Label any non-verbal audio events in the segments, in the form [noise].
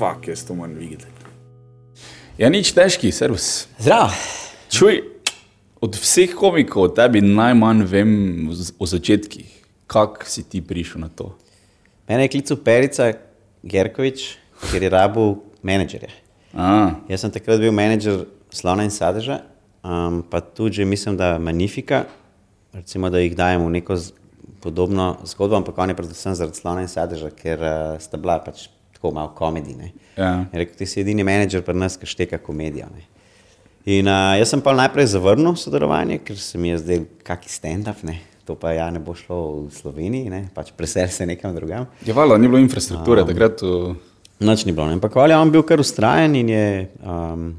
fuck, jaz to moram videti. Ja, nič težki, servis. Zdravo. Čuj, od vseh komikov, tebi najmanj vem o začetkih. Kako si ti prišel na to? Mene je klical Perica Gerkovič, ker je rabu menedžerja. A, Jaz sem takrat bil menedžer slona in sadeža, um, pa tudi že mislim, da Magnifica, recimo, da jih dajemo v neko podobno zgodbo, ampak on je predvsem zaradi slona in sadeža, ker uh, sta bila pač tako malo komedijne. Ja. Je rekel, ti si edini menedžer pri nas, ki šteka komedijo. Ne. In uh, jaz sem pa najprej zavrnil sodelovanje, ker se mi je zdel kaki stand-up, ne. to pa ja ne bo šlo v Sloveniji, ne. pač presel se nekam drugam. je valjda, ni bilo infrastrukture, takrat. v- Noč ni bilo. ne. Ampak Valja, on bil kar ustrajen in je um,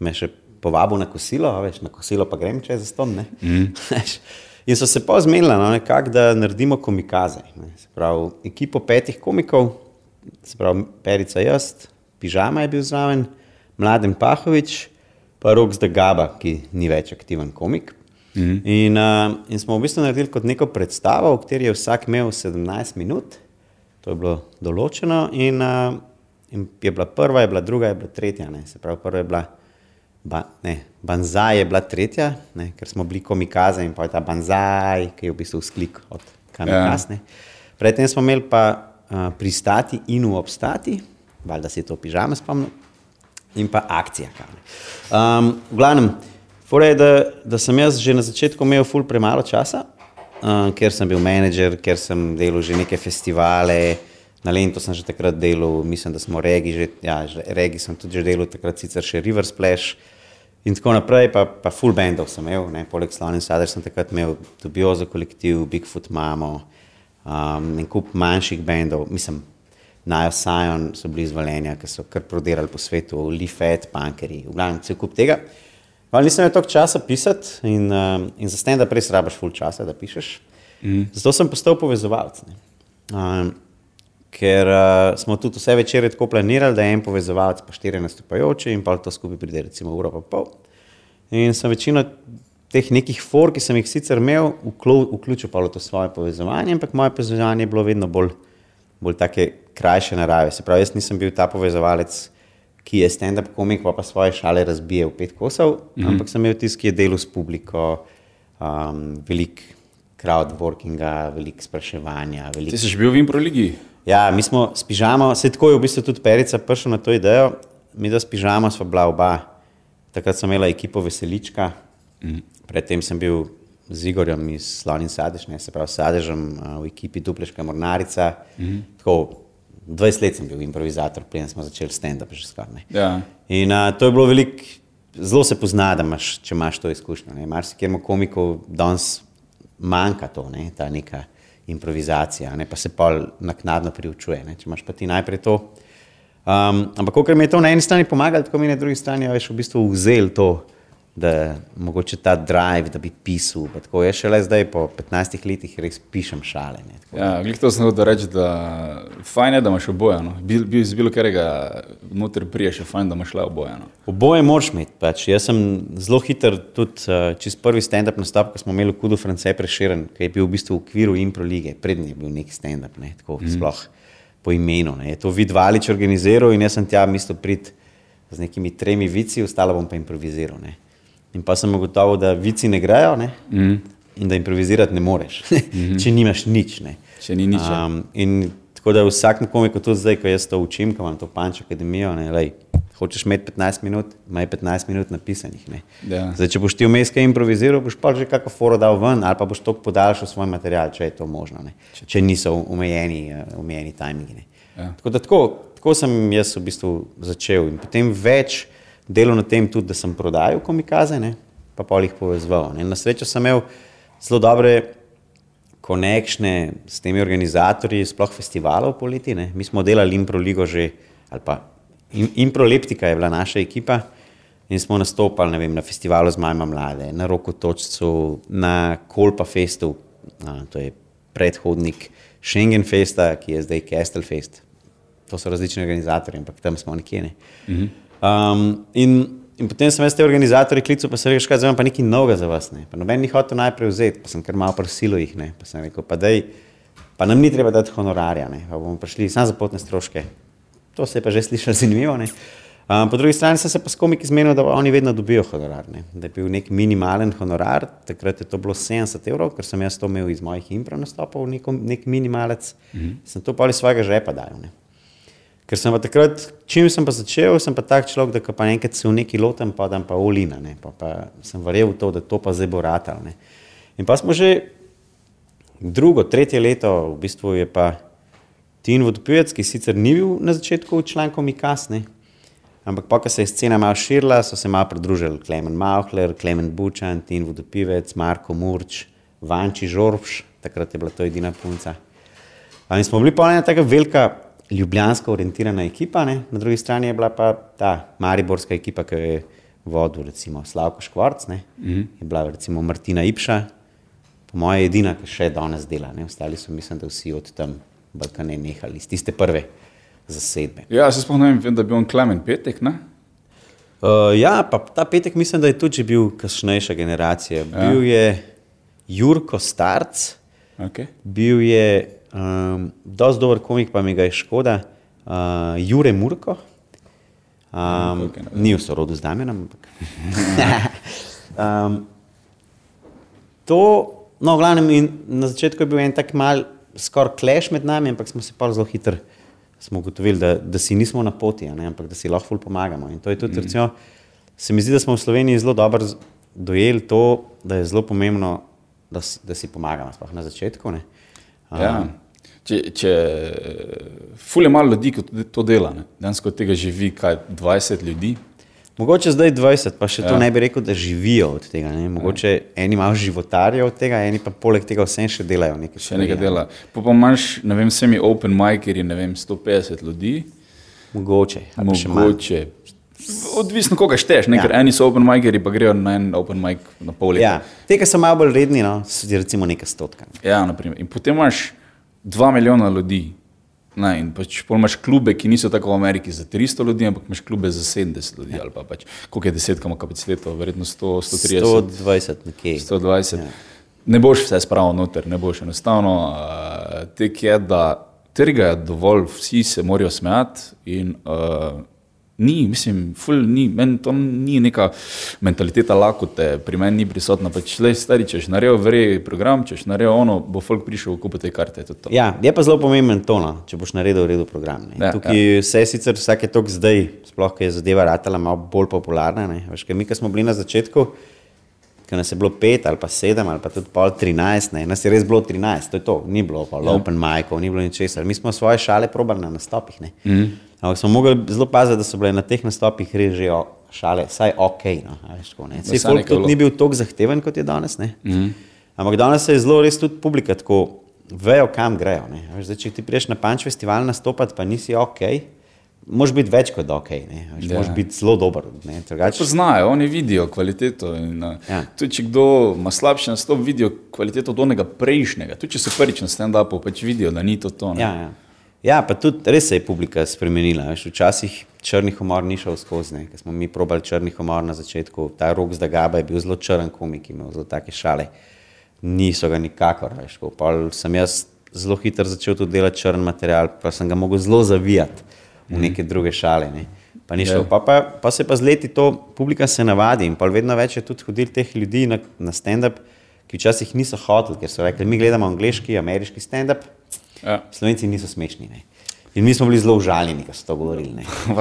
me še povabil na kosilo, veš, na kosilo pa grem čez zaston. Mm. [laughs] in so se pa zmenili, no, nekako, da naredimo komikaze. Ne. Se pravi, ekipo petih komikov, se pravi, Perica jaz, Pižama je bil zraven, Mladen Pahovič, pa Rok Zdagaba, ki ni več aktiven komik. Mm. In, uh, in smo v bistvu naredili kot neko predstavo, v kateri je vsak imel 17 minut. To je bilo določeno, in, uh, in je bila prva, je bila druga, je bila tretja. Ne. Se pravi, prva je bila ba, ne, Banzai, je bila tretja, ne, ker smo bili komikaze in pa je ta Banzai, ki je v bistvu sklik od kamikazne. Ja. Predtem smo imeli pa pristati in obstati, valjda si to pižame spomnil, in pa akcija. Um, v glavnem, je, da, da sem jaz že na začetku imel ful premalo časa, uh, ker sem bil menedžer, ker sem delal že neke festivale. Na Lendu sem že takrat delal, mislim, da smo regi, že, ja, že- regi sem tudi že delal, takrat sicer še River Splash in tako naprej, pa, pa full bandov sem imel, ne, poleg Slovenije Sadar sem takrat imel Dubiozo kolektiv, Bigfoot Mamo, um, en kup manjših bendov, mislim, Najo Sion so bili izvaljenja, ki so kar prodirali po svetu, Leafet, Punkeri, v glavnem cel kup tega. Ampak nisem imel toliko časa pisati in, um, in za stand-up res rabaš full časa, da pišeš. Mm. Zato sem postal povezovalec. ne. Um, ker uh, smo tudi vse večere tako planirali, da je en povezovalec, pa štiri nastopajoči in pa to skupaj pride recimo uro pa pol. In sem večino teh nekih for, ki sem jih sicer imel, vključil pa to svoje povezovanje, ampak moje povezovanje je bilo vedno bolj, bolj take krajše narave. Se pravi, jaz nisem bil ta povezovalec, ki je stand-up komik, pa, pa svoje šale razbije v pet kosov, mm -hmm. ampak sem imel tisti, ki je delal s publiko, um, veliko crowdworkinga, veliko spraševanja. Velik... Ti si že bil v Improligi? Ja, mi smo s pižamo, se tako je v bistvu tudi Perica prišel na to idejo. Mi da s pižamo smo bila oba. Takrat sem imela ekipo Veselička, mm. Predtem sem bil z Igorjem iz Slovenije Sadež, ne, se pravi s Sadežem a, v ekipi Dupleška Mornarica. Mm. Tako, 20 let sem bil improvizator, preden smo začeli stand-up že skoraj. Ja. In a, to je bilo veliko, zelo se pozna, da imaš, če imaš to izkušnjo. Marsikaj komikov danes manjka to, ne, ta neka improvizacija, ne, pa se pa naknadno priučuje. Ne, če imaš pa ti najprej to. Um, ampak, ker mi je to na eni strani pomagalo, tako mi na drugi strani je v bistvu vzel to, da mogoče ta drive, da bi pisal. Tako je šele zdaj, po 15 letih, res pišem šale. Ne, tako. Ja, glih to sem hotel reči, da fajn je, da imaš oboje. No. Bil, bil iz bilo katerega noter priješ, je fajn, da imaš le oboje. No. Oboje moraš imeti. Pač. Jaz sem zelo hiter, tudi uh, čez prvi stand-up nastop, ko smo imeli v Kudu France preširen, ki je bil v bistvu v okviru Impro lige, prednji je bil nek stand-up, ne, tako mm. sploh po imenu. Ne. Je to vid Valič organiziral in jaz sem tja mislil priti z nekimi tremi vici, ostalo bom pa improviziral. Ne. In pa sem ugotovil, da vici ne grejo ne, mm. in da improvizirati ne moreš, mm -hmm. če nimaš nič. Ne. Če ni nič. Um, in tako da vsak komik, tudi zdaj, ko jaz to učim, ko imam to panč akademijo, ne, lej, hočeš imeti 15 minut, imaj 15 minut napisanih. Ja. Zdaj, če boš ti vmes kaj improviziral, boš pa že kako foro dal ven, ali pa boš toliko podaljšal svoj material, če je to možno, ne. če niso omejeni, eh, omejeni timingi. ne. Ja. Tako da tako, tako sem jaz v bistvu začel in potem več delal na tem tudi, da sem prodajal komikaze, ne, pa pol jih povezoval. ne. Na srečo sem imel zelo dobre konekšne s temi organizatorji, sploh festivalov poleti. Ne. Mi smo delali Impro Ligo že, ali pa Im- Improleptika je bila naša ekipa in smo nastopali ne vem, na festivalu z Majma Mlade, na Roku Točcu, na Kolpa Festu, to je predhodnik Schengen Festa, ki je zdaj Castle Fest. To so različni organizatorji, ampak tam smo nekje. Ne. Um, in, in potem sem jaz te organizatorje klical, pa sem rekel, kaj zdaj imam pa nekaj novega za vas. Ne. Pa noben ni hotel najprej vzeti, pa sem kar malo prosilo jih. Ne. Pa sem rekel, pa, dej, pa nam ni treba dati honorarja, ne. pa bomo prišli samo za potne stroške. To se je pa že slišalo zanimivo. Ne? Um, po drugi strani sem se pa s komiki zmenil, da oni vedno dobijo honorar. Ne? Da je bil nek minimalen honorar, takrat je to bilo 70 evrov, ker sem jaz to imel iz mojih improv nastopov, nek, nek minimalec, mm -hmm. sem to pa iz svojega žepa dal. Ne? Ker sem pa takrat, čim sem pa začel, sem pa tak človek, da pa enkrat se v neki lotem, pa dam pa olina, ne? pa, pa sem verjel v to, da to pa zdaj bo ratal. Ne? In pa smo že drugo, tretje leto, v bistvu je pa Tin Vodopivec, ki sicer ni bil na začetku člankom Mikasne, ampak pa, ko se je scena malo širila, so se malo pridružili Klemen Mauhler, Klemen Bučan, Tin Vodopivec, Marko Murč, Vanči Žorbš, takrat je bila to edina punca. In smo bili pa ena tako velika ljubljansko orientirana ekipa, ne? na drugi strani je bila pa ta mariborska ekipa, ki je vodil recimo Slavko Škvarc, mm -hmm. je bila recimo Martina Ipša, po mojem edina, ki še danes dela, ne? ostali so mislim, da vsi od tam Balkane nehali, iz tiste prve zasedbe. Ja, se spomnim, vem, da je bil on Klemen Petek, ne? Uh, ja, pa ta petek mislim, da je tudi bil kasnejša generacija. Ja. Bil je Jurko Starc, Okay. bil je um, dosti dober komik, pa mi ga je škoda, uh, Jure Murko. Um, ni v sorodu z Damienom, ampak. um, [laughs] to, no, v glavnem, na začetku je bil en tak mal, skoraj kleš med nami, ampak smo se pa zelo hitro ugotovili, da, da si nismo na poti, ne, ampak da si lahko pomagamo. In to je tudi, mm. recimo, se mi zdi, da smo v Sloveniji zelo dobro dojeli to, da je zelo pomembno, da, si- da si pomagamo, sploh na začetku. Ne. Um, Ja. Če, če ful je malo ljudi, ki to- dela, ne. danes od tega živi kaj 20 ljudi. Mogoče zdaj 20, pa še ja. to Ja. ne bi rekel, da živijo od tega. Ne? Mogoče ja. eni malo životarijo od tega, eni pa poleg tega vsem še delajo nekaj. Še nekaj dela. Pa pa imaš, ne vem, vsemi open miceri, ne vem, 150 ljudi, Mogoče. mogoče. Odvisno, koga šteješ, Ja. ja. ker eni so open miceri, pa grejo na en open mic na pol leta. Ja. Te, ki so malo bolj redni, no, so recimo nekaj stotka. Ja, naprimer. In potem imaš 2 milijona ljudi. Ne, in pač imaš klube, ki niso tako v Ameriki za 300 ljudi, ampak imaš klube za 70 ljudi. Ja. Pa pač, koliko je desetkama kapaciteto, verjetno 100, 130. 120 nekje. 120. Ja. Ne boš vse spravil noter, ne boš enostavno. Uh, tek je, da trga je dovolj, vsi se morajo smejati. In, uh, ni, mislim, ful ni, meni to ni neka mentaliteta lakote, pri meni ni prisotna. Pač, le stari, češ naredil vrej program, češ naredil ono, bo folk prišel kupiti te karte. to to. Ja, je pa zelo pomemben to, no, če boš naredil v redu program. Ne. Ja, Tukaj ja. vse sicer vsake tok zdaj, sploh ko je zadeva ratala malo bolj popularna. Ne. Veš, ker mi, ki smo bili na začetku, ko nas je bilo pet ali pa sedem ali pa tudi pol trinajst, ne, nas je res bilo trinajst, to je to, ni bilo pa ja. open micov, ni bilo ničesar. Mi smo svoje šale probali na nastopih. Ne. Mm. Ampak smo mogli zelo paziti, da so bile na teh nastopih res že o- šale, vsaj ok. No, veš, tako, ne. Saj vsaj folk tudi ni bil tako zahteven, kot je danes. Mm. Ampak danes je zelo res tudi publika tako, vejo, kam grejo. ne. Veš, zdaj, če ti priješ na Punch festival nastopati, pa nisi ok, moraš biti več kot ok. Veš, Ja. moraš biti zelo dober. ne. Drugače- Poznajo, oni vidijo kvaliteto. In, uh, Ja. ja. Tudi če kdo ima slabši nastop, vidijo kvaliteto od onega prejšnjega. Tudi če so prvič na stand-upu, pač vidijo, da ni to to. ne. Ja, ja. ja, pa tudi res se je publika spremenila. Veš, včasih črni humor ni šel skozi, ker smo mi probali črni humor na začetku. Ta rok z Dagaba je bil zelo črn komik, imel zelo take šale. Niso ga nikakor. Veš. Pol sem jaz zelo hitro začel tudi delati črn material, pa sem ga mogel zelo zavijati v neke druge šale. Ne. Pa, ni šlo. Ja. pa, pa, pa se pa z leti to publika se navadi in pol vedno več je tudi hodil teh ljudi na, na stand-up, ki včasih niso hoteli, ker so rekli, mi gledamo angliški, ameriški stand-up, Ja. Slovenci niso smešni. Ne. In mi smo bili zelo užaljeni, ko so to govorili. [laughs]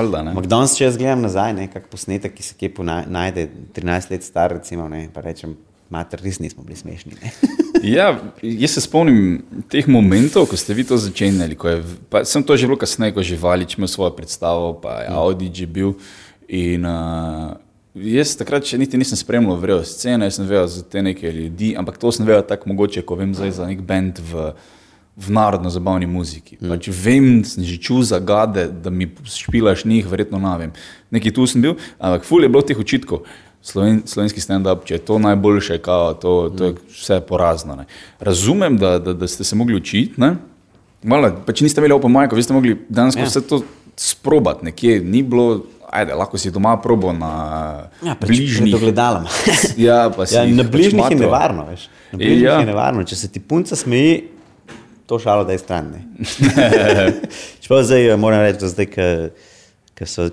danes, če jaz gledam nazaj, ne, kak posnetek, ki se kje najde, 13 let star, recimo, ne, pa rečem, mater, res nismo bili smešni. [laughs] Ja, jaz se spomnim teh momentov, ko ste vi to začenjali. Je, pa, sem to že bilo kasneje, ko je Živalič imel svojo predstavo, pa je Audi že bil. In, uh, jaz takrat še niti nisem spremljal vrejo scene, jaz sem vedel za te neke ljudi, ampak to sem vedel tako mogoče, ko vem zdaj za nek bend v, v narodno-zabavni muziki. Mm. Pač vem, sem že čutil zagade, da mi špilaš njih, verjetno ne vem. Nekaj tu sem bil, ampak ful je bilo teh očitkov. Sloven, slovenski stand-up, če je to najboljše, kao, to, to je vse porazno. Ne. Razumem, da, da, da ste se mogli učiti, ne? Malo, pa če niste imeli open mic, vi ste mogli danes Ja. vse to sprobati, nekje ni bilo, ajde, lahko si doma probo na Ja, pač bližnjih. pred ogledalom. [laughs] Ja, pa si Ja, na pač bližnjih je matal. nevarno. Veš. Na bližnjih Ja. je nevarno. Če se ti punca smeji, to šalo, da je stran. [laughs] [laughs] Čeprav zdaj eh, moram reči, da zdaj,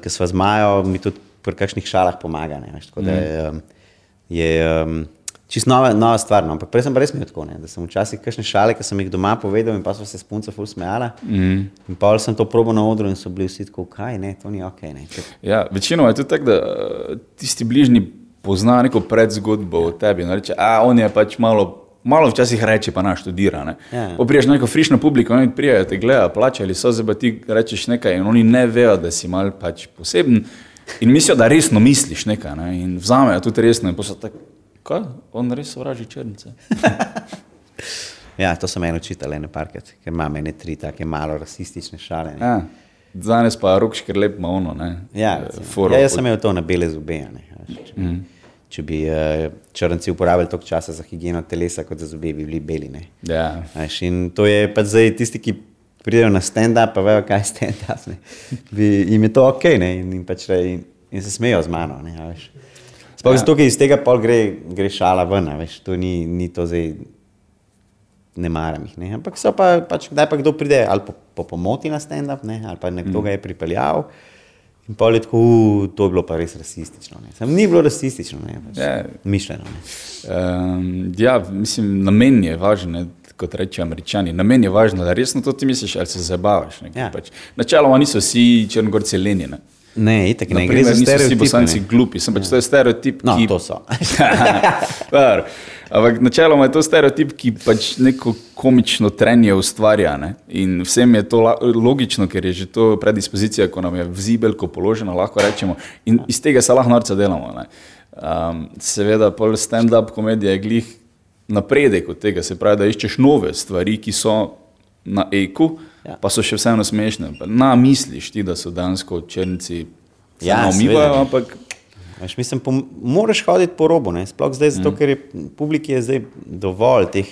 ki smo z Majo, mi tudi pri kakšnih šalah pomaga. Ne, veš, tako da je, um, je um, čisto nova, nova stvar. No. Ampak prej sem pa res imel tako, ne, da sem včasih kakšne šale, ki sem jih doma povedal in pa so se s punco ful smejala. Mm. In pa sem to probo na odru in so bili vsi tako, kaj ne, to ni ok. Ne. Če, Ja, večinoma je tudi tako, da eh, tisti bližnji pozna neko predzgodbo o tebi. No, reče, a on je pač malo. Malo včasih reče, pa naš študira. Ne? Ja. Ja. Priješ na neko frišno publiko, oni prijajo, te gledajo, plačajo, ali so zdaj pa ti rečeš nekaj in oni ne vejo, da si mal pač poseben in mislijo, da resno misliš nekaj ne? in vzamejo tudi resno in pa so tako, kaj, on res sovraži črnce. [laughs] ja, to so meni učitali na parket, ker imam ene tri take malo rasistične šale. Ne. Ja. Danes pa rokš, ker lep ima ono. Ne? Ja, Eh, foro ja, jaz sem imel to na bele zobe. če, bi, Mhm. če bi uh, črnci uporabljali toliko časa za higieno telesa, kot za zobe, bi bili beli. Ne. Ja. Veš, in to je pa zdaj tisti, ki pridejo na stand-up, pa vejo, kaj je stand-up. Jim je to ok ne, in, in, pač, re- in, in se smejijo z mano. Ne. Sploh ja. zato, ker iz tega pol gre, gre šala ven, veš, to ni, ni to zdaj. Ne maram jih, ne. ampak so pa, pač, kdaj pa kdo pride ali po, po pomoti na stand-up, ali pa nekdo mm. ga je pripeljal. In pol je tako, "U, to je bilo pa res rasistično. Ne. Sam ni bilo rasistično, ne, pač, Ja. mišljeno. Ne. Um, ja, mislim, namen je važen, kot rečejo američani. Namen je važno, da resno to ti misliš ali se zabavaš. Ne, Ja. pač. Načeloma niso vsi črnogorci leni. Ne. Ne, itak ne, Naprimer, niso vsi bosanci glupi, sem pač to je stereotip, No, ki to so. [laughs] Ampak načeloma je to stereotip, ki pač neko komično trenje ustvarja. Ne? In vsem je to logično, ker je že to predispozicija, ko nam je v zibelko položena, lahko rečemo. In iz tega se lahko norca delamo. Ne? Um, seveda, pol stand-up komedija je glih napredek od tega, se pravi, da iščeš nove stvari, ki so na eku, Ja. pa so še vseeno smešne. Na misliš ti, da so dansko črnci. Ja, umivajo, ampak Veš, mislim, po, moraš hoditi po robu, ne? sploh zdaj, zato, mm. ker je publiki je zdaj dovolj teh,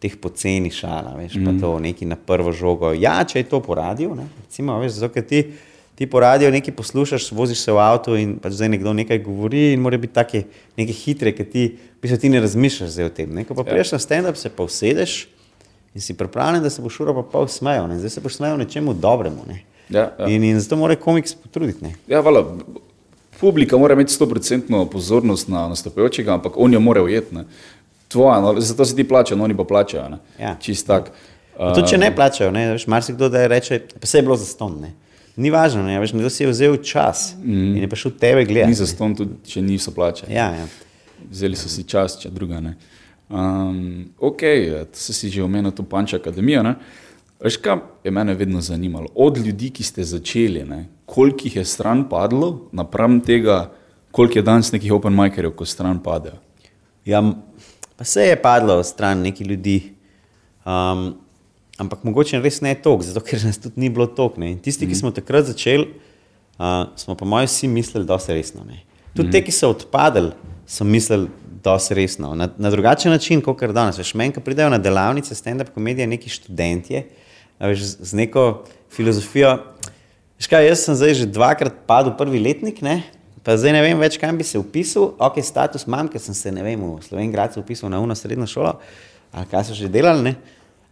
teh poceni šal, a veš, mm. pa to neki na prvo žogo. Ja, če je to po radiju, ne? recimo, veš, zato, ker ti, ti po radiju nekaj poslušaš, voziš se v avtu in pač zdaj nekdo nekaj govori in mora biti take neke hitre, ker ti, v bistvu ti ne razmišljaš zdaj o tem. Ne? Ko pa priješ na stand-up, se pa usedeš in si pripravljen, da se boš uro pa pol smejal, ne? zdaj se boš smejal nečemu dobremu. Ne? Ja, ja. In, in zato mora komiks potruditi. Ne? Ja, vala, publika mora imeti 100% pozornost na nastopajočega, ampak on jo mora ujeti. Tvoja, no, zato se ti plačajo, no oni pa plačajo. ne. Ja. Čist tak. Pa Tudi če ne plačajo, ne, veš, marsikdo da reče, pa se je bilo za ston. Ne. Ni važno, ne, veš, nekdo si je vzel čas mm. in je prišel tebe Ni gledati. za ston, tudi če niso plačani. Ja, ja. Vzeli so si čas, če druga ne. Um, ok, to si si že omenil, to Panča akademijo. Ne? Veš, kaj je mene vedno zanimalo? Od ljudi, ki ste začeli, ne? koliko jih je stran padlo, napram tega, koliko je danes nekih open micerjev, ko stran padejo. ja, pa se je padlo stran neki ljudi. Um, ampak mogoče res ne toliko, zato ker nas tudi ni bilo toliko. ne. In Tisti, ki smo takrat začeli, uh, smo po mojem vsi mislili, da se resno. Ne. Tudi te, ki so odpadali, so mislili, da se resno. Na, na drugačen način, kot kar danes. Veš, meni, ko pridejo na delavnice stand-up komedije, neki študentje, veš, z, z neko filozofijo. Veš kaj, jaz sem zdaj že dvakrat padel prvi letnik, ne? pa zdaj ne vem več, kam bi se upisal. Ok, status imam, ker sem se ne vem, v Slovenki upisal na uno srednjo šolo, ali kaj so že delali. Ne?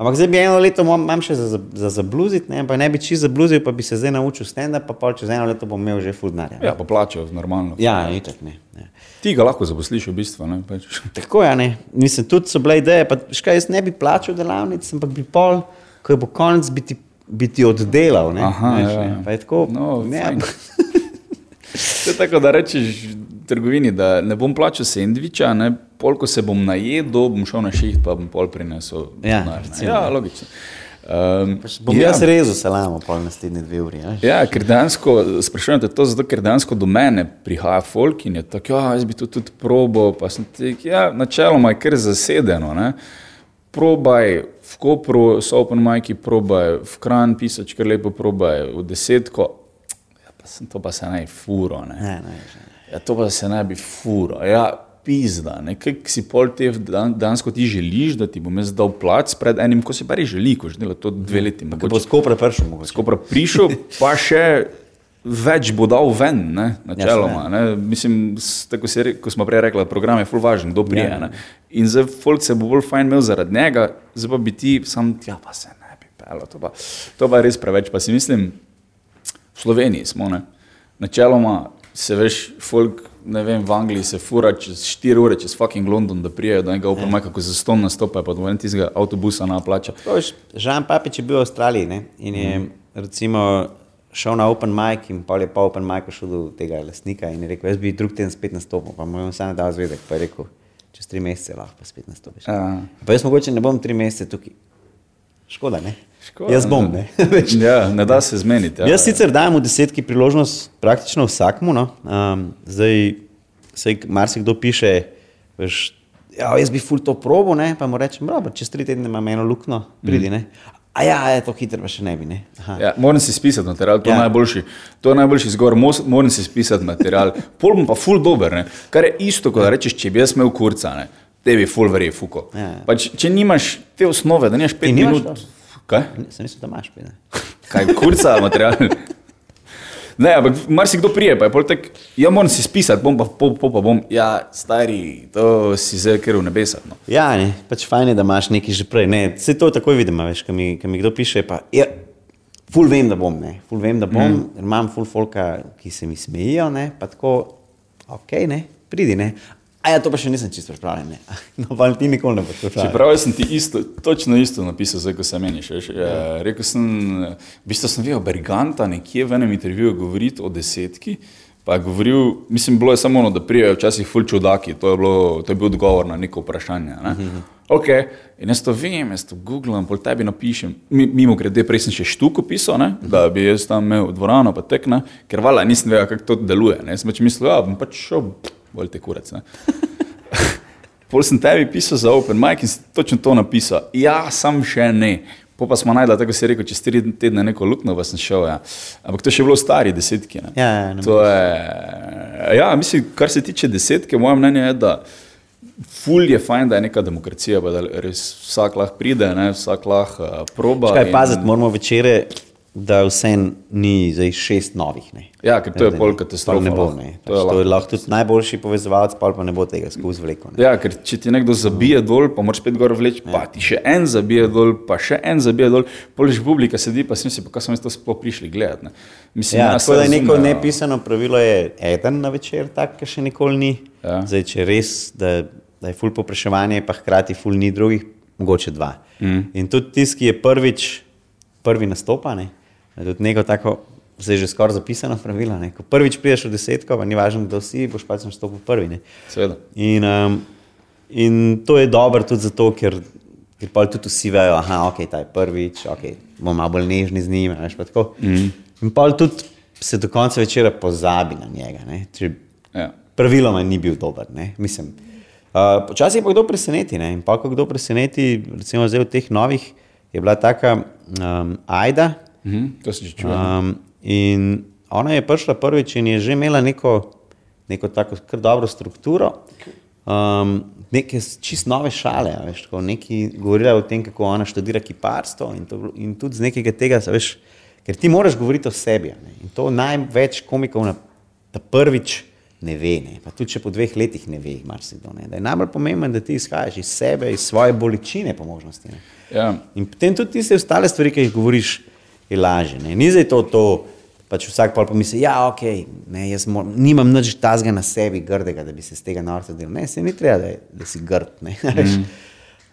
Ampak zdaj bi eno leto imam še za, za, za zabluziti, ne? pa ne bi čisto zabluzil, pa bi se zdaj naučil stand-up, pa pol čez eno leto bom imel že full denarja. Ja, pa plačajo normalno. ja itak ne. ne. Ti ga lahko zaposliš v bistvu. Ne? Pač. [laughs] Tako je, ne. Mislim, tudi so bile ideje, pa škaj, jaz ne bi plačal delavnic, ampak bi pol, ko bo konec, bi ti, bi ti oddelal. Ne? Aha, Veš, ja, ne. ja. Pa je tako, No, ne. [laughs] To je tako, da rečeš trgovini, da ne bom plačal sendviča, ne, pol, ko se bom najedel, bom šel na šiht, pa bom pol prinesel. Ja, denar, ne. ja ja. logično. Um, bom ja. jaz rezal salamo, pol naslednje dve uri. a veš. Ja, ker dejansko, sprašujem te to, zato ker dejansko do mene prihaja folk in je tako, ja, jaz bi to tudi probo, pa sem ti, ja, načeloma je kar zasedeno, ne. Probaj v Kopru, so open majki, probaj v Kran, pisač, kar lepo probaj v desetko, ja, pa sem to pa se naj furo, ne. Ne, ne, že. Ja, to pa se ne bi furo. Ja, pizda, ne, kaj si pol te dan, dansko ti želiš, da ti bom jaz dal plac pred enim, ko si pa res želi, ko že dela to dve leti. Ko bo skopre prišel, mogoče. Ko pa prišel, pa še več bo dal ven, ne, načeloma. Ne. Mislim, tako si re, ko smo prej rekli, program je full važen, kdo prije. Ja. Ne. In zdaj folk se bo bolj fajn imel zaradi njega, zdaj pa bi ti sam, ja pa se ne pelo, to, pa, to pa je res preveč. Pa si mislim, v Sloveniji smo, ne? načeloma se veš, folk, ne vem, v Angliji se fura čez 4 ure, čez fucking London, da prijejo do enega open Ja. mic, kako za ston nastopa, pa do tistega avtobusa na plača. Žan Papič je bil v Avstraliji ne? in je Mhm. recimo šel na Open Mic in pol je pa Open Mic šel do tega lastnika in je rekel, jaz bi drug teden spet nastopil, pa mu je samo dal zvedek, pa je rekel, čez tri mesece lahko pa spet nastopiš. Ja. Pa jaz mogoče ne bom tri mesece tukaj. Škoda, ne? Škoda, jaz bom, ne. [laughs] Veš. ja, ne da se zmeniti. Ja. Jaz sicer dajem v desetki priložnost praktično vsakmu. No? Um, zdaj, sej, marsikdo piše, veš, ja, jaz bi ful to probo, ne? pa mu rečem, dobro, čez tri tedne imam eno luknjo, pridi. Mm. A ja, je to hitro, pa še ne bi. Ne? Aha. Ja, moram si spisati material, to Ja. najboljši, to je najboljši zgor, Mos- moram si spisati material. Pol bom pa ful dober, ne? kar je isto, kot rečeš, če bi jaz imel kurca, ne? Tebi ful verje, fuko. Ja. Pa če, če nimaš te osnove, da nimaš pet nimaš minut. Kaj? Sem mislil, da imaš pide. [laughs] Kaj, kurca, material. Ne, ampak marsikdo prije, pa je pol tek, ja moram si spisati, bom pa, po, po, pa bom, ja, stari, to si zdaj ker v nebesah. No. Ja, ne, pač fajn je, da imaš nekaj že prej. Ne, vse to takoj vidim, veš, ko mi, ko mi kdo piše, pa ja, ful vem, da bom, ne, ful vem, da bom, mm. imam ful folka, ki se mi smejijo, ne, pa tako, ok, ne, pridi, ne. A ja, to pa še nisem čisto pripravljen, ne. No, pa ti nikoli ne boš pripravljen. Čeprav sem ti isto, točno isto napisal, zdaj ko se meniš. Veš, ja. Rekel sem, v bistvu sem videl Berganta nekje v enem intervjuju govoriti o desetki. Pa je govoril, mislim, bilo je samo ono, da prijajo včasih ful čudaki, to je, bilo, to je bil odgovor na neko vprašanje. Ne? Mm -hmm. Ok, in jaz to vem, jaz to googlam, pol tebi napišem. Mi, mimo grede, prej sem še štuko pisal, ne? da bi jaz tam imel dvorano, pa tekna, ker vala nisem vedel, kako to deluje. Ne? Sem pač mislil, da bom pač šel, bolj te kurec. [laughs] Pol sem tebi pisal za Open Mic in si točno to napisal. Ja, sam še ne. Po pa smo najdli, tako si rekel, čez tri tedne neko luknjo, sem šel. Ja. Ampak to je še bilo stari desetki. Ne? Ja, ja, ne to je, ja, mislim, kar se tiče desetke, moje mnenje je, da ful je fajn, da je neka demokracija, da res vsak lahko pride, ne? vsak lahko uh, proba. Kaj in- paziti, moramo večere, da vse ni zdaj šest novih. Ne. Ja, ker to je pol katastrofa. Ne bo, ne. To Pač je to je lahko tudi najboljši povezovalec, pa pa ne bo tega skozi vleko. Ne. Ja, ker če ti nekdo zabije dol, pa moraš spet gor vleči, pa ti še en zabije dol, pa še en zabije dol, poliš publika sedi, pa si misli, pa kaj smo to sploh prišli gledati. Mislim, Ja, tako da je neko ja. nepisano pravilo, je eden na večer, tak, ki še nikoli ni. Ja. Zdaj, če res, da, da je ful popraševanje, pa hkrati ful ni drugih, mogoče dva. Mm. In tudi tisti, ki je prvič, prvi nastopane, tudi neko tako, zdaj že skoraj zapisano pravilo. Ne? Ko prvič prideš v desetko, pa ni važno, kdo si, boš pač nastopil prvi. Ne? Seveda. In, um, in to je dobro tudi zato, ker, ker pa tudi vsi vejo, da okay, je prvič, okay, bomo malo bolj nežni z njim. Veš, pa tako. mm. In pa tudi se do konca večera pozabi na njega. Če Ja. Praviloma ni bil dober. ne. Mislim, uh, Počasih pa kdo preseneti. Ne? In pa, ko kdo preseneti, recimo zdaj v teh novih, je bila taka um, Aida. Mhm, to si že čutil. Um, in ona je prišla prvič in je že imela neko, neko tako kar dobro strukturo, um, neke čist nove šale, veš, tako, neki govorila o tem, kako ona študira kiparstvo in, to, in tudi z nekega tega, veš, ker ti moraš govoriti o sebi. Ne? In to največ komikov na ta prvič ne ve, ne? pa tudi če po dveh letih ne ve, marsikdo. Ne? Da je najbolj pomembno, da ti izhajaš iz sebe, iz svoje bolečine, po možnosti. Ne? Ja. In potem tudi tiste ostale stvari, ki jih govoriš, je lažje. Ne? Ni zdaj to, to pač vsak pol pomisli, ja, okay, ne, jaz mor, nimam nič tazga na sebi, grdega, da bi se z tega norca delal. Ne, se ni treba, da, da si grd. Ne? [laughs]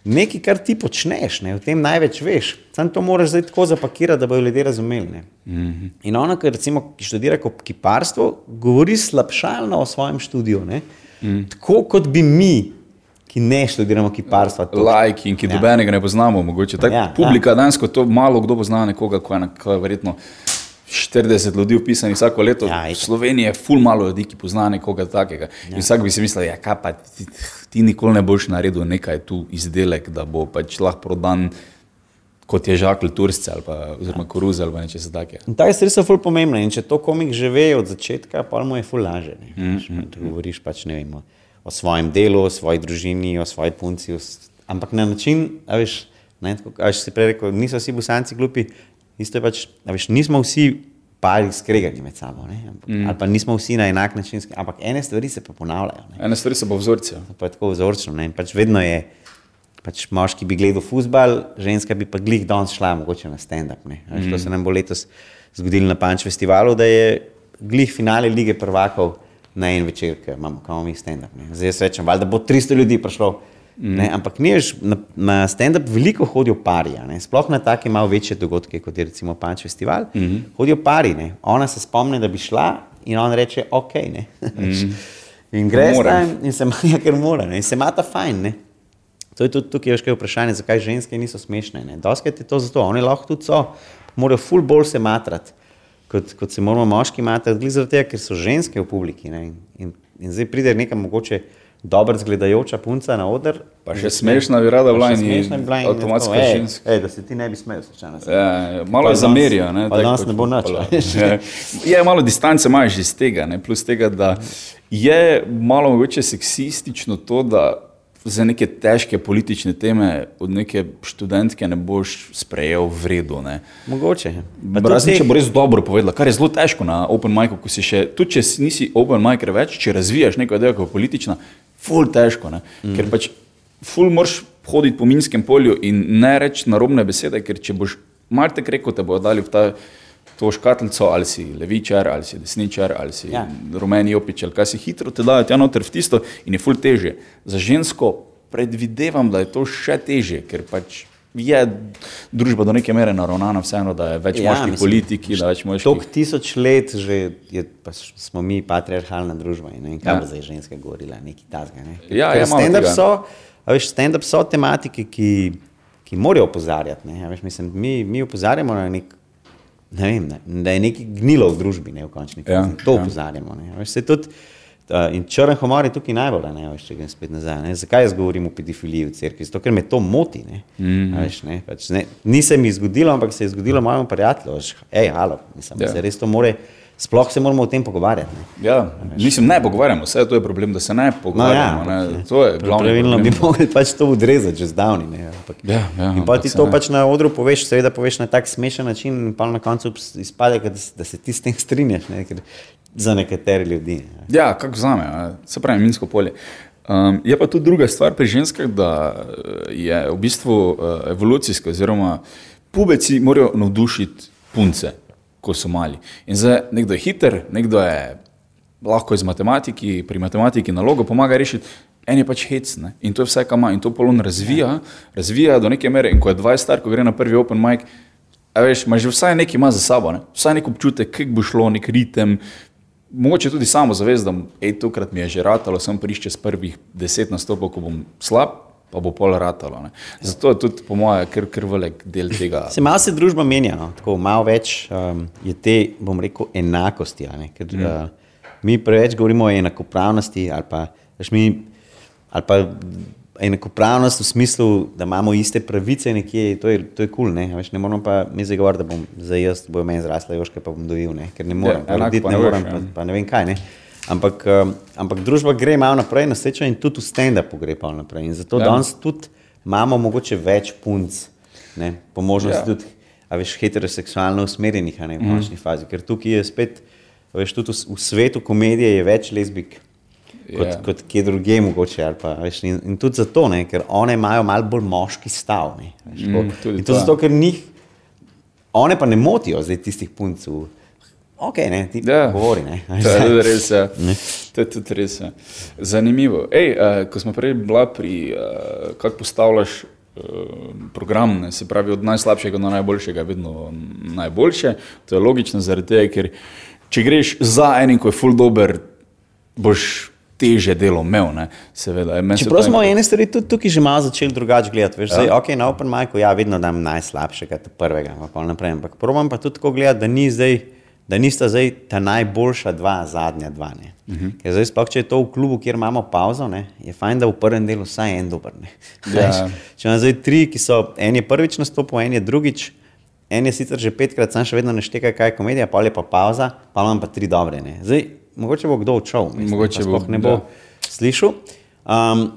Mm. Nekaj, kar ti počneš, ne? o tem največ veš. Sam to moraš zdaj tako zapakirati, da bodo ljudje razumeli. Ne? Mm. In ona, ki recimo ki študira kiparstvo, govori slabšalno o svojem študiju. Mm. Tako kot bi mi, ki ne študiramo kiparstva, Lajki in ki Ja. dobenega ne poznamo, mogoče. Tak, Ja, ja, publika ja. danes, to malo kdo pozna nekoga, ko je, na, ko je verjetno 40 ljudi upisanih vsako leto. Ja, v. Sloveniji je ful malo ljudi, ki pozna nekoga takega. Ja. In vsak bi si mislil, ja, kaj pa ti, ti nikoli ne boš naredil nekaj tu izdelek, da bo pač lahko prodan kot je žakl turšce ali pa oziroma koruze ali nečesa takega. In ta stvari so ful pomembne. In če to komik že ve od začetka, pa mu je ful laže. Mm -hmm. Govoriš pač ne vem, o, svojem delu, o svoji družini, o svoji punci, o, ampak na način, a veš, ne, tako, a veš si prej rekel, niso vsi busanci glupi, isto je pač, a veš, nismo vsi pari skregani med sabo, ampak, mm. ali pa nismo vsi na enak način, ampak ene stvari se pa ponavljajo. Ne. Ene stvari so pa vzorci. ja. Pa je tako vzorčno. Ne? In Pač vedno je, pač moški bi gledal futbal, ženska bi pa glih danes šla, mogoče na stand-up. Mm. To se nam bo letos zgodilo na Panč festivalu, da je glih finale lige prvakov na en večer, ki imamo, kam mi stand-up. Zdaj jaz rečem, da bo 300 ljudi prišlo. Mm. Ne, ampak niš, na, na stand-up veliko hodijo pari, sploh na take malo večje dogodke, kot je recimo Panč festival. Mm -hmm. Hodijo pari, ne. ona se spomne, da bi šla in on reče, ok. Mm. [laughs] in greš tam in se maja, [laughs] ker mora, ne. in se mata fajn. Ne. To je tudi tukaj veške vprašanje, zakaj ženske niso smešne. Doskrat je to zato, oni lahko tudi so, morajo ful bolj se matrati, kot, kot se moramo moški matrati, zaradi tega, ker so ženske v publiki. In, in, in zdaj pride nekam mogoče dobro zgledajoča punca na oder. Pa še smešna bi rada bila in avtomatsko ženska. Ej, da se ti ne bi smel, slučajno. Ja, malo je zamerijo. Ne, pa danes ne bo nič. [laughs] Ja. je malo distance imaš iz tega, ne, plus tega, da je malo mogoče seksistično to, da za neke težke politične teme od neke študentke ne boš sprejel v redu. Ne. Mogoče. Razen, če bo res dobro povedala, kar je zelo težko na Open Micu, ko si še, tudi če nisi Open Mic več, če razvijaš neko idejo kot politična, ful težko, mm. ker pač ful moraš hoditi po minskem polju in ne reči narobne besede, ker če boš Marte rekel, te bodo dali v ta, to škatlico, ali si levičar, ali si desničar, ali si ja. rumeni opič, ali kaj si hitro te dajo tja noter v tisto in je ful teže. Za žensko predvidevam, da je to še teže, ker pač je družba do neke mere naravnana, vseeno, da je več ja, moških politiki. Tok tisoč let že je, smo mi patriarhalna družba in ne vem, kaj ja. bo zdaj ženske govorila, neki tazga. Ne? Ja, ja stand-up so, stand so tematike, ki, ki morajo opozarjati. Ja, mislim, mi, mi opozarjamo na nek. Ne vem, ne, da je nekaj gnilo v družbi, ne v končni fazi. Ja, to ja. opozarjamo. Veš, tudi, Uh, in črn humor je tukaj najbolj, ne veš, če grem spet nazaj. Ne? Zakaj jaz govorim o pedofiliji v cerkvi? Zato, ker me to moti. Ne? Mm. Veš, ne? Pač, ne? Ni se mi zgodilo, ampak se je zgodilo mojemu prijatelju. Hej, halo, mislim, ja. se res to more. Sploh se moramo o tem pogovarjati. Ne? Ja, mislim, ne pogovarjamo, vse to je problem, da se ne pogovarjamo. No, ja, ne? To je glavno. Pravilno bi mogli pač to odrezati že zdavni. Ja, ja, in pa ti to pač na odru poveš, seveda poveš na tak smešen način, in pa na koncu izpade, da, da se ti s tem strinjaš. Ne? Ker za nekatere ljudi. Ja, kako za me, se pravi, minsko polje. Um, je pa tudi druga stvar pri ženskah, da eh, je v bistvu uh, evolucijska, oziroma pubeci morajo navdušiti punce, ko so mali. In zdaj nekdo je hiter, nekdo je lahko iz matematiki, pri matematiki nalogo pomaga rešiti. En je pač hec ne? in to je vse, kar ima in to polon razvija, ja. razvija do neke mere. In ko je 20 star, ko gre na prvi open mic, veš, ima že vsaj nekaj ima za sabo, ne? vsaj nek občutek, kako bo šlo, nek ritem, mogoče tudi samo zavest, da je tokrat mi je že ratalo, sem prišče s prvih deset nastopov, ko bom slab. Pa bo pol ratalo. Ne. Zato je tudi, po mojem, kar, kar velik del tega. Se malo se družba menja, no. tako malo več um, je te, bom rekel, enakosti. Ker, mm. uh, mi preveč govorimo o enakopravnosti ali pa, mi, ali pa enakopravnost v smislu, da imamo iste pravice, nekje, to je kul. Cool, ne? ne moramo pa mi zdaj govoriti, da bom zdaj jaz, bo meni zrasla joška, pa bom dojil, ne? ker ne morem, ja, roditi ne morem, pa, pa ne vem kaj. Ne? Ampak, um, ampak družba gre malo naprej, na srečo in tudi v stand-upu gre malo naprej. In zato ja. danes tudi imamo mogoče več punc, ne? po možnosti ja. tudi, a veš, heteroseksualno usmerjenih, ne v mhm. končni mm. fazi. Ker tukaj je spet, veš, tudi v, v svetu komedije je več lesbik kot, yeah. Ja. kot kje drugje, mogoče. Pa, veš, in, in tudi zato, ne, ker one imajo malo bolj moški stav. Ne, veš, mm, in to zato, ker njih, one pa ne motijo zdaj tistih puncev. Ok, ne, ti ja. govori. Ne. [laughs] To je tudi res. Ja. To je tudi res. Ja. Zanimivo. Ej, uh, ko smo prej bila pri, uh, kako postavljaš uh, program, ne, se pravi od najslabšega do najboljšega, vedno najboljše. To je logično, zaradi tega, ker če greš za enim, ko je full dober, boš teže delo imel. Čeprav smo ene stvari tudi tukaj že malo začeli drugače gledati. Veš, ja. zdaj, okay, na Open Micu ja, vedno dam najslabšega, prvega, pa naprej. Ampak probujem pa tudi tako gledati, da, ni zdaj, da nista zdaj ta najboljša dva, zadnja dva. Uh mhm. -huh. zdaj, sploh, če je to v klubu, kjer imamo pauzo, ne, je fajn, da v prvem delu vsaj en dober. [laughs] Ja. če imamo zdaj tri, ki so en je prvič nastopil, en je drugič. En je sicer že petkrat, sam še vedno ne šteka, kaj je komedija, pa je pa pauza, pa imam pa tri dobre. Zdaj, mogoče bo kdo odšel, mogoče bo ne bo da. slišal. Um,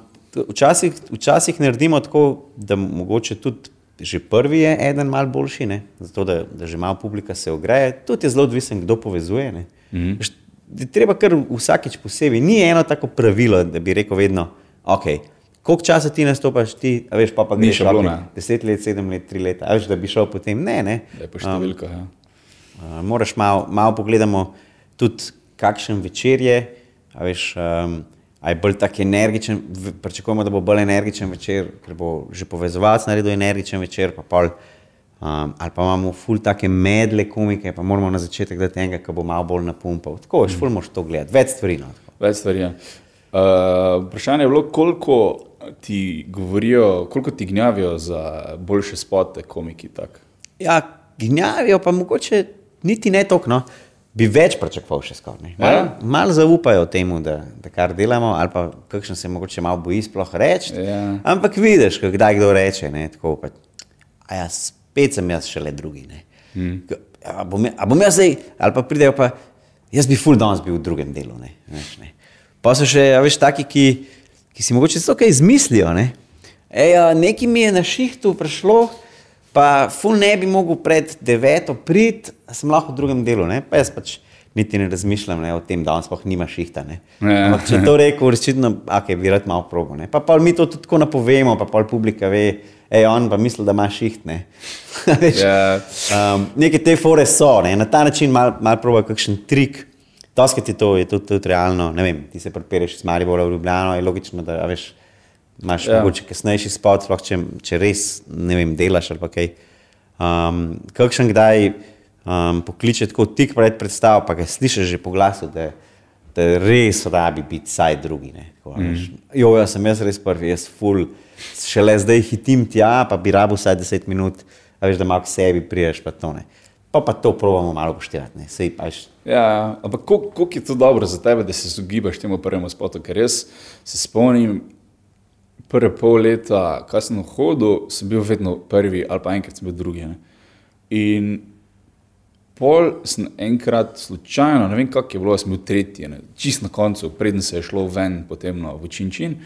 včasih, včasih naredimo tako, da mogoče tudi že prvi je eden mal boljši, ne? zato da, da že malo publika se ogreje. Tudi je zelo odvisen, kdo povezuje. Mm -hmm. Treba kar vsakeč posebej. Ni eno tako pravilo, da bi rekel vedno, ok, koliko časa ti nastopaš, ti, a veš, pa pa greš šablone. okej, deset let, sedem let, tri leta, a veš, da bi šel potem, ne, ne. Lepa številka. Ja. Uh, moraš malo mal pogledamo tudi, kakšen večer je. A veš, um, je bolj tak energičen, pričakujemo, da bo bolj energičen večer, ker bo že povezovalec naredil energičen večer, pa pol, um, ali pa imamo ful take medle komike, pa moramo na začetek dati enega, ki bo malo bolj napumpal. Tako, veš, ful moš to gledati, več stvari. No, tako. Več stvari. Ja. Uh, vprašanje je bilo, koliko ti govorijo, koliko ti gnjavijo za boljše spote, komiki. Tak. ja, gnjavijo pa mogoče niti ne toliko. No. Bi več pričakoval še skoraj. Malo Ja. mal zaupajo temu, da, da kar delamo, ali pa kakšen se mogoče malo boji sploh reči. Ja. Ampak vidiš, kdaj kdo reče, ne, tako pa, a ja, spet sem jaz šele drugi. Ne. Hmm. A, bom, a bom jaz zdaj, ali pa pridejo pa, jaz bi full danes bil v drugem delu. Ne, veš, ne. Pa so še, veš, taki, ki, ki si mogoče to kaj izmislijo. Ne. Ej, nekaj mi je na šihtu prišlo, pa ful ne bi mogel pred deveto priti, a sem lahko v drugem delu. Ne. Pa jaz pač niti ne razmišljam ne, o tem, da on sploh nima šihta. Ne. Ja. Ampak če to rekel, resnično, okay, bi rad malo probo. Ne. Pa, pa mi to tudi tako napovemo, pa pol publika ve, ej, on pa misli, da ima šiht. Ne. [laughs] Veš, Ja. um, neke te fore so, ne. na ta način malo mal proba kakšen trik. Toskrat je to, je tudi, tudi realno. Ne vem, ti se pripereš iz Maribora v Ljubljano, je logično, da veš, imaš Ja. mogoče kasnejši spot, sploh če, če res ne vem, delaš ali pa kaj. Um, kakšen kdaj um, pokliče tako tik pred predstavo, pa ga slišiš že po glasu, da, da res rabi biti vsaj drugi. ne, Tako, a veš. Jo, jaz sem jaz res prvi, jaz ful, šele zdaj hitim tja, pa bi rabo vsaj 10 minut, a veš, da malo k sebi priješ, pa to ne. Pa pa to probamo malo upoštevati, ne, sej pač. Ja, ampak kol- koliko je to dobro za tebe, da se izogibaš temu prvemu spotu? Ker jaz se spomnim, prve pol leta, ko sem hodil, sem bil vedno prvi, ali pa enkrat sem bil drugi. Ne? In pol sem enkrat slučajno, ne vem kako je bilo, sem bil tretji, ne? čist na koncu, preden se je šlo ven, potem na Vučinčin.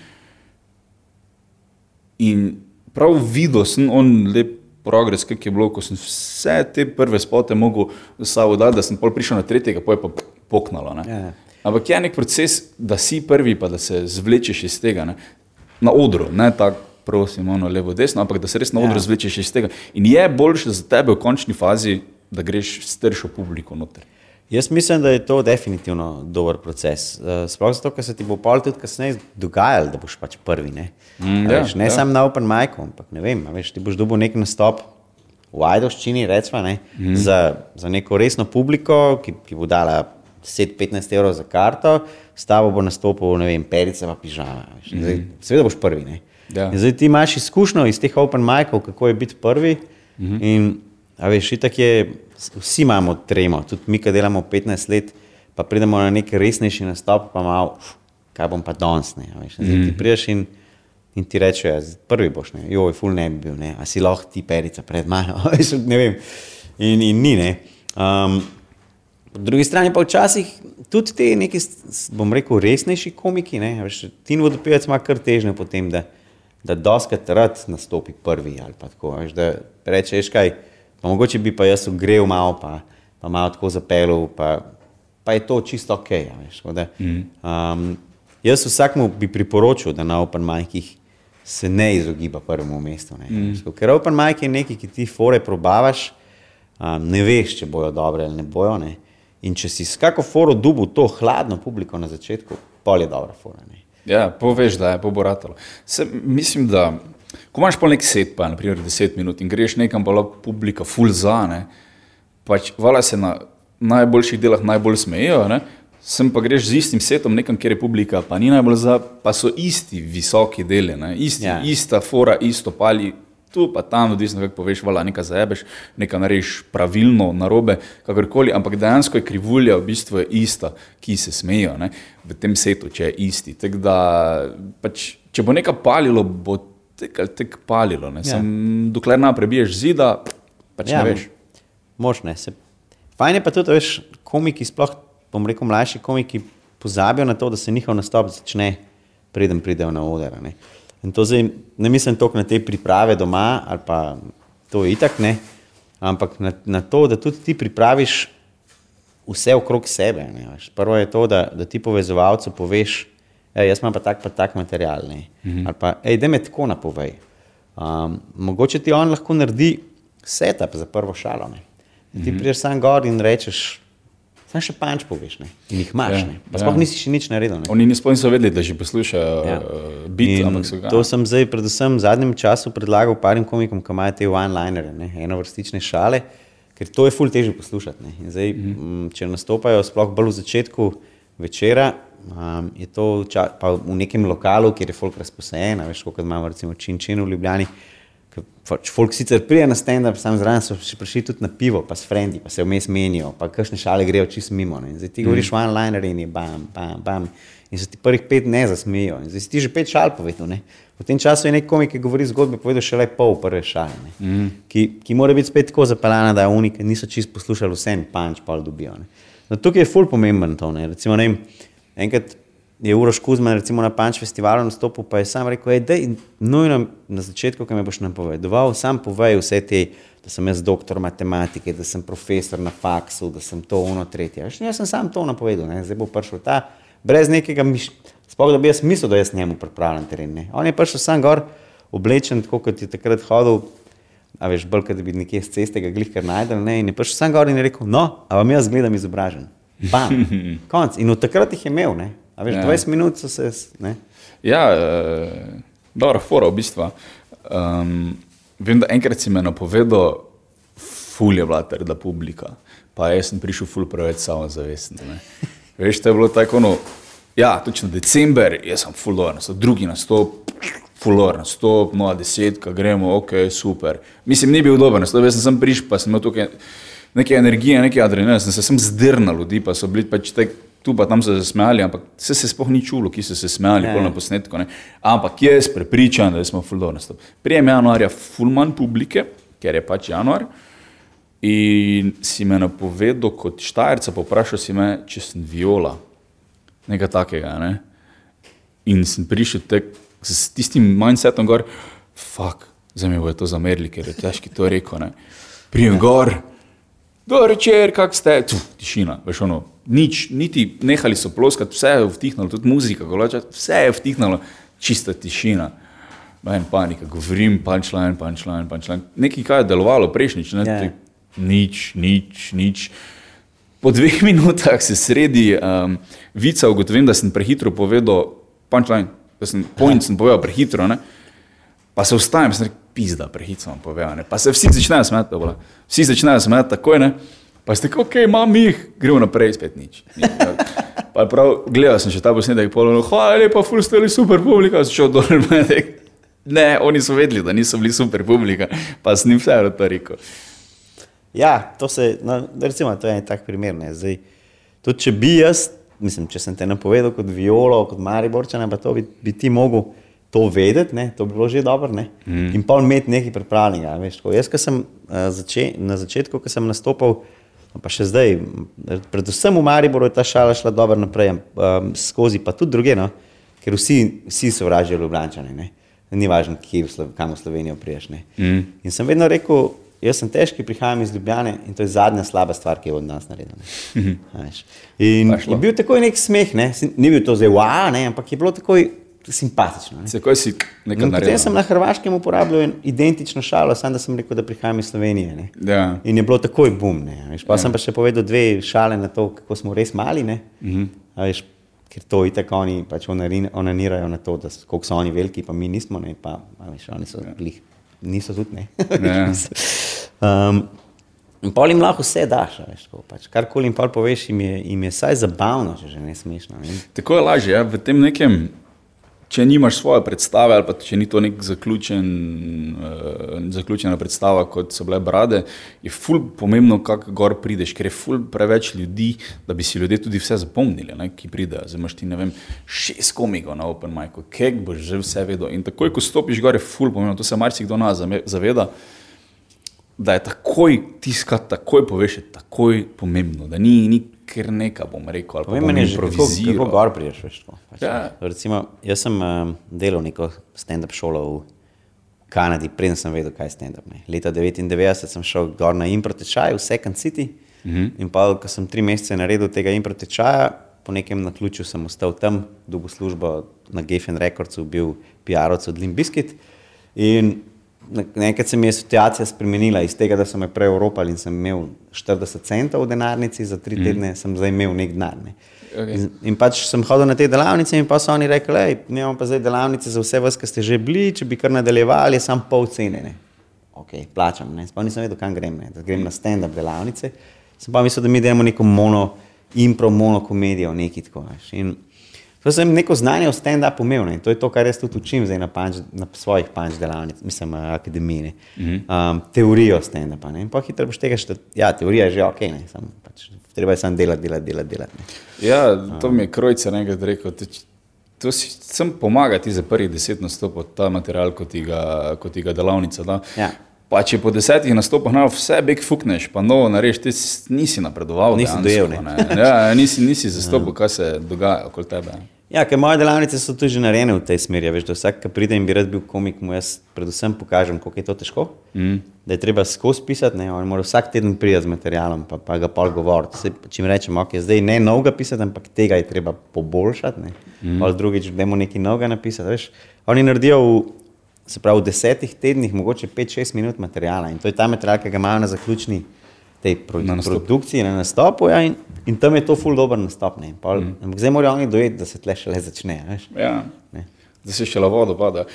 In prav videl sem on lep progres, kak je bilo, ko sem vse te prve spote mogel samo dati, da sem pol prišel na tretjega, pa je pa poknalo. ne. Ja. Ampak je nek proces, da si prvi, pa da se zvlečeš iz tega. Ne? Na odru, ne tako, prosim, ono levo, desno, ampak da se res na odru Ja. zvlečeš iz tega. In je boljše za tebe v končni fazi, da greš s tršo publiko noter. Jaz mislim, da je to definitivno dober proces. Uh, sploh zato, ker se ti bo pol tudi kasneje dogajalo, da boš pač prvi. Ne, Mm, ja, veš, ne ja. samo na Open Micu, ampak ne vem, a veš, ti boš dobil nek nastop v Ajdoščini, recimo, ne, mm. za, za neko resno publiko, ki, ki bo dala 10-15 evrov za karto, s tabo bo nastopil, ne vem, perica pa pižama. mm. zdaj, seveda boš prvi. Ne. Ja. In Zdaj ti imaš izkušnjo iz teh Open Micov, kako je biti prvi. Mm -hmm. In, a veš, itak je, vsi imamo tremo, tudi mi, ki delamo 15 let, pa pridemo na nek resnejši nastop, pa malo, uf, kaj bom pa danes. ne, veš. Zdaj ti prideš in, in ti rečejo, ja, prvi boš, ne, joj, ful ne bi bil, ne, a si lahko ti perica pred mano, [laughs] ne vem. In, in ni, ne. Um, Po drugi strani pa včasih tudi ti neki, bom rekel, resnejši komiki. Ne? Veš, Tin vodopivec ima kar težnjo potem, da, da doskrat rad nastopi prvi ali pa tako. Veš, da reče, veš kaj, pa mogoče bi pa jaz ogrel malo, pa, pa malo tako zapelil, pa, pa je to čisto ok. a Veš, da, um, jaz vsakmu bi priporočil, da na Open Micih se ne izogiba prvemu mestu. Ne? Mm. Ker Open Mic je nekaj, ki ti fore probavaš, um, ne veš, če bojo dobre ali ne bojo. Ne? In če si s kako foro dubu to hladno publiko na začetku, pol je dobra fora. Ne? Ja, poveš, da je poboratalo. Se, mislim, da ko imaš pa nek set, pa naprimer 10 minut in greš nekam, pa lahko publika full za, ne, pač vala se na najboljših delah najbolj smejijo, ne, sem pa greš z istim setom nekam, kjer je publika, pa ni najbolj za, pa so isti visoki deli, ne, isti, Ja. ista fora, isto pali. Tu pa tam, odvisno kako poveš, vala nekaj zajebeš, nekaj narediš pravilno, narobe, kakorkoli, ampak dejansko je krivulja v bistvu je ista, ki se smejijo ne, v tem setu, če je isti. Tako da, pač, če bo nekaj palilo, bo tek ali tek palilo. Ne. Ja. Sem, dokler ne prebiješ zida, pač ja, ne veš. Možne. Se... Fajn je pa tudi, veš, komiki, sploh bom rekel mlajši komiki, pozabijo na to, da se njihov nastop začne, preden pridejo na oder. Ne. In to zdaj ne mislim toliko na te priprave doma, ali pa to je itak ne, ampak na, na to, da tudi ti pripraviš vse okrog sebe. Ne, veš. Prvo je to, da, da ti povezovalcu poveš, ej, jaz imam pa tak, pa tak material. Mm -hmm. Ali pa, ej, da me tako napovej. Um, mogoče ti on lahko naredi setup za prvo šalo. Ne? Ti -hmm. prideš sam gor in rečeš, sam še panč poveš, ne? in jih imaš. Ja, pa sploh ja. nisi še nič naredil. Ne? Oni niso niso vedeli, da že poslušajo ja. uh, biti, ampak so ga. To sem zdaj, predvsem v zadnjem času predlagal parim komikom, ki imajo te one-linere, eno vrstične šale, ker to je ful teže poslušati. Zdaj, mm -hmm. Če nastopajo sploh bolj v začetku večera, um, je to ča, v nekem lokalu, kjer je folk razposajen, veš, kot imamo recimo Činčin v Ljubljani. Pač folk sicer prije na stand-up, sam zraven so še prišli tudi na pivo, pa s frendi, pa se vmes menijo, pa kakšne šale grejo čisto mimo. Ne. Zdaj ti mm. govoriš one-liner in je bam, bam, bam. In so ti prvih pet ne zasmejijo. Zdaj si ti že pet šal povedal. Ne. V tem času je nek komik, ki govori zgodbe, povedal še le pol prve šale. Mm. Ki, ki mora biti spet tako zapeljana, da je unik, niso čisto poslušali vse in panč pa dobijo. No, tukaj je ful pomemben to. Ne. Recimo, ne vem, enkrat je Uroš Kuzman recimo, na Panč festivalu nastopil, pa je sam rekel, da je nujno na začetku, kaj mi boš napovedoval, sam povej vse te, da sem jaz doktor matematike, da sem profesor na faksu, da sem to ono tretje. Jaz, jaz sem sam to napovedal, ne? zdaj bo prišel ta, brez nekega mišljenja, sploh da bi jaz mislil, da jaz njemu pripravljam teren. Ne? On je prišel sam gor, oblečen, tako kot je takrat hodil. A veš, bolj, da bi nekje z ceste ga glihkar najdel, ne, in je prišel sam gor in je rekel, no, a vam jaz gledam izobražen. Bam, [laughs] konc. In od takrat jih je imel, ne. A veš, ja. 20 minut so se. Ne? Ja, uh, dobro, fora v bistvu. Um, vem, da enkrat si me napovedal, ful je vlater, da publika. Pa jaz sem prišel ful preveč samozavesten. [laughs] Veš, to je bilo tako, no, ja, točno december, jaz sem ful dobro, so drugi nastop. Fulor, nastop, no, desetka, gremo, ok, super. Mislim, ni bil dober, nastop, jaz sem prišel, pa sem imel tukaj neke energije, neke adrenalina, sem se sem zdrnil ljudi, pa so bili pač tek tu pa tam se smejali, ampak se se sploh ni čulo, ki so se smejali na posnetku. Ne. Ampak jaz prepričan, da smo fuldo nastop. Prijem januarja fulman publike, ker je pač januar. In si me napovedal kot štajerca, poprašal si me, če sem viola, nekaj takega. Ne? In sem prišel tek, s tistim mindsetom gor, fuck, za me bo je to zamerili, ker je težko to rekel. Prijem gor. Dobro večer, kak ste? Tu, tišina, veš ono. Nič, niti nehali so ploskati, vse je vtihnilo, tudi muzika, goloča, vse je vtihnilo, čista tišina. En panika, govorim, punčline, punčline, punčline. Nekaj, kaj je delovalo prejšnjič, ne? Yeah. Ja. Nič, nič, nič. Po dveh [laughs] minutah se sredi um, vica ugotovim, da sem prehitro povedal punčline, da sem point sem povedal prehitro, ne? Pa se vstajem, sem rekel, pizda, prehitro vam povedal, ne? Pa se vsi začnejo smeti, vsi začnejo smeti takoj, ne? Pa ste tako, ok, imam jih, gremo naprej, spet nič. Pa prav, gledal sem še ta posnetek, polno, hvala lepa, ful ste bili super publika, sem šel dol [laughs] in rekel, ne, oni so vedeli, da niso bili super publika, pa sem jim vse to rekel. Ja, to se, no, recimo, to je en tak primer, ne, zdaj, tudi če bi jaz, mislim, če sem te napovedal kot violo, kot mariborčana, pa to bi, bi ti mogel to vedeti, ne, to bi bilo že dobro, ne, mm. in pa imeti nekaj pripravljenega, veš, tako, jaz, ko sem uh, zače, na začetku, ko sem nastopal, pa še zdaj, predvsem v Mariboru je ta šala šla dobro naprej, um, skozi pa tudi druge, no? ker vsi, vsi so vražili Ljubljani, ne? ni važno, kje, kam v Slovenijo priješ. Mm. In sem vedno rekel, jaz sem težki, prihajam iz Ljubljane in to je zadnja slaba stvar, ki je od nas naredila. Mm. In je bil takoj nek smeh, ne? ni bil to zdaj, wow, ne? ampak je bilo takoj simpatično. Se, si potem sem na Hrvaškem uporabljal identično šalo, samo da sem rekel, da prihajam iz Slovenije. Ja. In je bilo takoj bum. Pa ja. sem pa še povedal dve šale na to, kako smo res mali. Mm -hmm. veš, ker to in tako oni pač onanirajo na to, da koliko so oni veliki, pa mi nismo. Ne, pa, veš, oni so ja. glih, niso tudi. Ja. [laughs] um, In pol jim lahko vse daš, veš, pač. karkoli jim poveš, jim je, jim je saj zabavno, če že ne smešno. Ne? Tako je lažje, ja? v tem nekem če nimaš svoje predstave, ali pa če ni to nek zaključen, uh, zaključena predstava, kot so bile brade, je ful pomembno, kako gor prideš, ker je ful preveč ljudi, da bi si ljudje tudi vse zapomnili, ne, ki pridejo. Zdaj imaš ti, ne vem, šest komikov na Open Mic, kek boš že vse vedel. In takoj, ko stopiš gor, je ful pomembno, to se marsikdo nas zaveda. Da je takoj tiskati, takoj poveš, je takoj pomembno, da ni, ni ker nekaj bom rekel. Povej mi, že kako, kako gor priješ. Veš, pač, ja. recimo, jaz sem um, delal neko stand-up šolo v Kanadi, preden sem vedel, kaj je stand-up. Leta 1999 sem šel gor na impro tečaj v Second City. -hmm. In pa, ko sem tri mesece naredil tega impro tečaja, po nekem naključju sem ostal tam, dobil službo na Geffen Recordsu, bil PR-ovec od Limbiskit. In nekaj se mi je situacija spremenila iz tega, da so me prej Evropali in sem imel 40 centov v denarnici, za tri mm. tedne sem zdaj imel nek denar. Ne. Okay. In, in pač sem hodil na te delavnice in pa so oni rekli, da imamo pa zdaj delavnice za vse vas, ki ste že bili, če bi kar nadaljevali, je sam pol cene. Ne. Ok, plačam, ne. sploh nisem vedel, kam grem, ne. da grem na stand-up delavnice. Sem pa mislil, da mi delamo neko mono, impro, mono komedijo, nekaj tako. Veš. In To sem neko znanje o stand-upu imel in to je to, kar jaz tudi učim zdaj na, panč, na svojih panč delavnicah, mislim, na akademiji. Mm -hmm. um, teorijo stand-upa. In pa hitro boš tega, da ja, teorija je že ok, ne, sam, pač, treba je samo delati, delati, delati. delati ja, to mi je krojca nekaj rekel. To si sem pomagati za prvih deset nastopov, ta material, kot ti ga delavnica. Da. Ja. Pa če po desetih nastopah na vse bek fukneš, pa novo narediš, ti nisi napredoval. Nisi dojel. Ne. Ne. Ja, nisi, nisi zastopil, [laughs] kaj se dogaja okoli tebe. Ja, ker moje delavnice so tudi narejene v tej smeri. Veš, da vsak, ki pride in bi rad bil komik, mu jaz predvsem pokažem, kako je to težko. Mm. Da je treba skozi pisati, ne, on mora vsak teden priti z materialom, pa, pa ga pol govoriti. Če mi rečemo, ok, zdaj ne novega pisati, ampak tega je treba poboljšati. Ne. Mm. Pol drugič, da mu nekaj novega napisati. Veš. Oni naredijo v se pravi, v desetih tednih, mogoče 5-6 minut materijala. In to je ta material, ki ga imajo na zaključni tej pro, na produkciji, na nastopu. Ja, in, in tam je to ful dobro nastop. Mm. Zdaj morajo oni dojeti, da se tle še le začne. Ja. Da se še la vodo pada.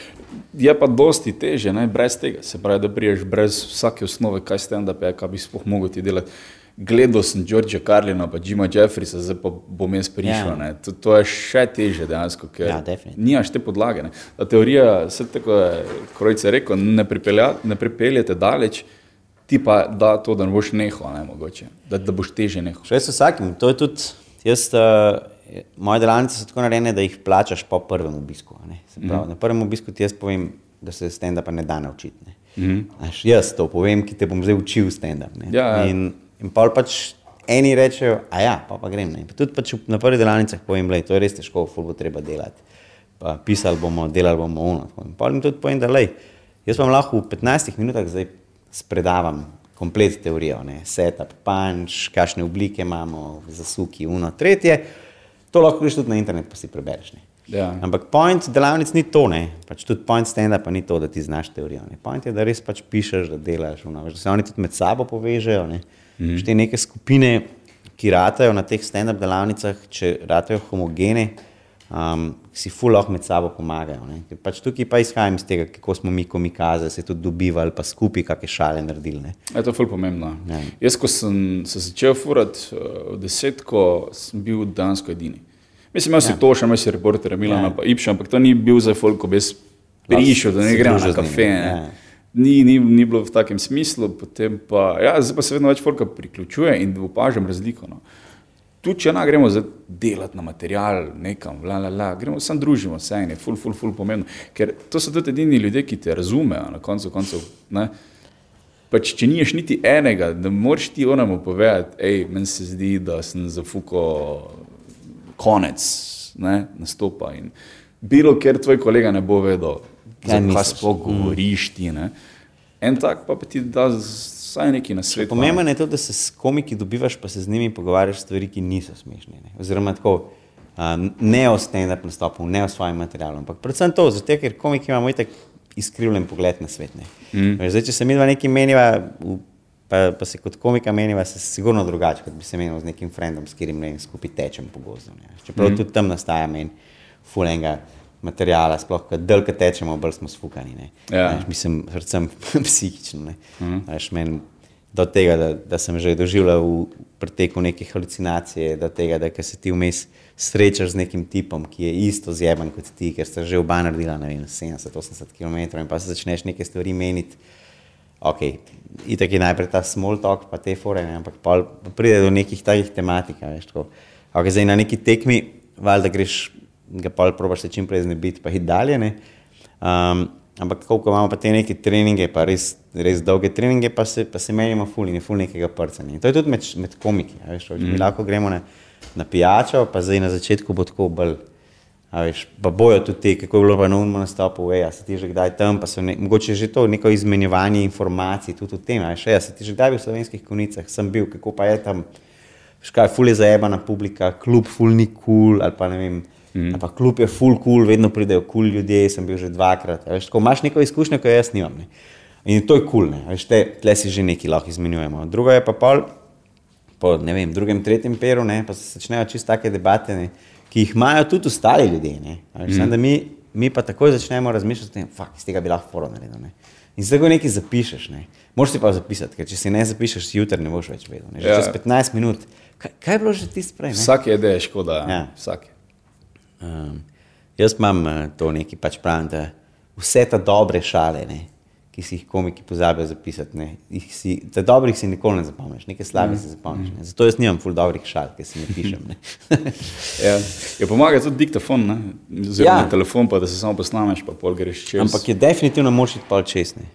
Je pa dosti teže, ne? brez tega. Se pravi, da priješ brez vsake osnove, kaj da bi kaj bi spoh mogel ti delati gledal sem Georgea Carlina, pa Jima Jeffrisa, zdaj pa bom jaz prišel. Ja. To, to je še teže dejansko, ker ja, nimaš te podlage. Ne. Ta teorija, se tako je, krojce rekel, ne, ne pripeljete daleč. Ti pa da to, da ne boš nehal, ne mogoče, da, da boš teže nehal. Še s vsakim, to je tudi, jaz, uh, moje delavnice so tako narejene, da jih plačaš po prvem obisku. Pravi, mm -hmm. Na prvem obisku ti jaz povem, da se stand-up ne da naučiti. Mm -hmm. Jaz to povem, ki te bom zdaj učil stand-up. Ja, ja. In pa pač eni rečejo, a ja, pa, pa grem. Ne. Pa tudi pač na prvih delavnicah povem, da je to res težko, fulbo treba delati. Pa pisali bomo, delali bomo uno. In pa jim tudi povem, da lej, jaz vam lahko v 15 minutah zdaj spredavam komplet teorijo, ne. setup, punch, kakšne oblike imamo, zasuki, uno, tretje. To lahko greš tudi na internet, pa si prebereš. Ne. Ja. Ampak point delavnic ni to, ne. pač tudi point stand-up ni to, da ti znaš teorijo. Ne. Point je, da res pač pišeš, da delaš, uno, da se oni tudi med sabo povežejo. Ne. Mm. Te neke skupine, ki ratajo na teh stand-up delavnicah, če ratajo homogene, um, si fullah med sabo pomagajo. Pač tukaj pa izhajam iz tega, kako smo mi, ko mi kaze, se tudi dobivali, pa skupaj kakšne šale naredili. Ne. Je to fulh pomembno. Ja. Jaz, ko sem se začel furati uh, v desetko, sem bil dansko edini. Mislim, imel si ja. to, še imel si reporterja Milana, ja. pa Ipša, ampak to ni bil za folk, ko bi prišel, da ne gremo na kafe. Ne. Ja ni, ni, ni bilo v takem smislu, potem pa, ja, zdaj pa se vedno več folka priključuje in opažam razliko. No. Tu, če na gremo delati na material, nekam, la, la, la, gremo samo družimo se, je ful, ful, ful pomembno. Ker to so tudi edini ljudje, ki te razumejo na koncu koncev. Pač, če nimaš niti enega, da moraš ti onemu povedati, hej, meni se zdi, da sem zafuko konec ne, nastopa. In bilo, ker tvoj kolega ne bo vedel, kaj sploh govoriš ti. Ne? En tak pa, pa ti da vsaj neki na svetu. Pomembno je to, da se s komiki dobivaš, pa se z njimi pogovarjaš stvari, ki niso smešne. Ne? Oziroma, tako, ne o stand-up nastopu, ne o svojem materialu. Ampak predvsem to, zato ker komiki imamo itak izkrivljen pogled na svet. Mm. Zdaj, če se mi dva nekaj meniva, pa, pa se kot komika meniva, se sigurno drugače, kot bi se menil z nekim frendom, s katerim skupaj tečem po gozdu. Čeprav mm. tudi tam nastaja meni fulenga materijala, sploh kad delka tečemo, bolj smo sfukani. Ja. Veš, mislim, predvsem [laughs] psihično. Mhm. Veš, men, do tega, da, da sem že doživljal v preteku neke halucinacije, do tega, da se ti vmes srečaš z nekim tipom, ki je isto zjeben kot ti, ker si že oba naredila 70-80 km in pa se začneš neke stvari meniti. Ok, itak je najprej ta small talk, pa te fore, ne? ampak pa pride do nekih takih tematik. Veš, okay, zdaj na neki tekmi, valjda greš ga pa probiš se čim prej znebiti, pa jih dalje. Um, ampak, ko imamo pa te neke treninge, pa res, res dolge treninge, pa se, pa se menimo ful in je ful nekega prcanja. To je tudi med, med komiki. Veš, mm. Mi lahko gremo na, na pijačo, pa zdaj na začetku bo tako bolj. Veš, pa bojo tudi ti, kako je bilo na umu nastopu, veja, se ti že kdaj tam, pa so ne, mogoče že to neko izmenjevanje informacij tudi v tem. Veš, ja, se ti že kdaj bil v slovenskih konicah, sem bil, kako pa je tam škaj, ful je zajebana publika, klub ful ni kul, cool, ali pa ne vem. Mm. Pa klub je full cool, vedno pridejo kul cool ljudje, sem bil že dvakrat. Veš, ko imaš neko izkušnjo, ko jaz nimam. Ne. In to je kul, cool, veš, te, tle si že nekaj lahko izmenjujemo. Drugo je pa pol, po ne vem, drugem, tretjem peru, ne, pa se začnejo čisto take debate, ne, ki jih imajo tudi ostali ljudje. Ne, veš, mm. sem, mi, mi pa takoj začnemo razmišljati, da iz tega bi lahko foro naredil. In zdaj, ko nekaj zapišeš, ne, moraš si pa zapisati, ker če si ne zapišeš, jutri ne boš več vedel. Ne, že ja. čez 15 minut, kaj, kaj je bilo že ti sprej? Vsak je ideja, škoda. Ja. Vsak. Um, jaz imam uh, to neki pač pravim, da vse te dobre šale, ne, ki si jih komiki pozabijo zapisati, ne, si, te dobrih si nikoli ne zapomniš, nekaj slabih mm. si zapomniš. Ne. Zato jaz nimam ful dobrih šal, ki si ne pišem. Ne. [laughs] ja. ja, pomaga tudi diktafon, oziroma ja. telefon, pa da se samo posnameš, pa pol greš čez. Ampak je definitivno moč iti pol čez. Ne.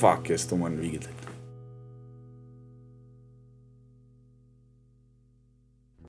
Fuck, jaz to moram videti.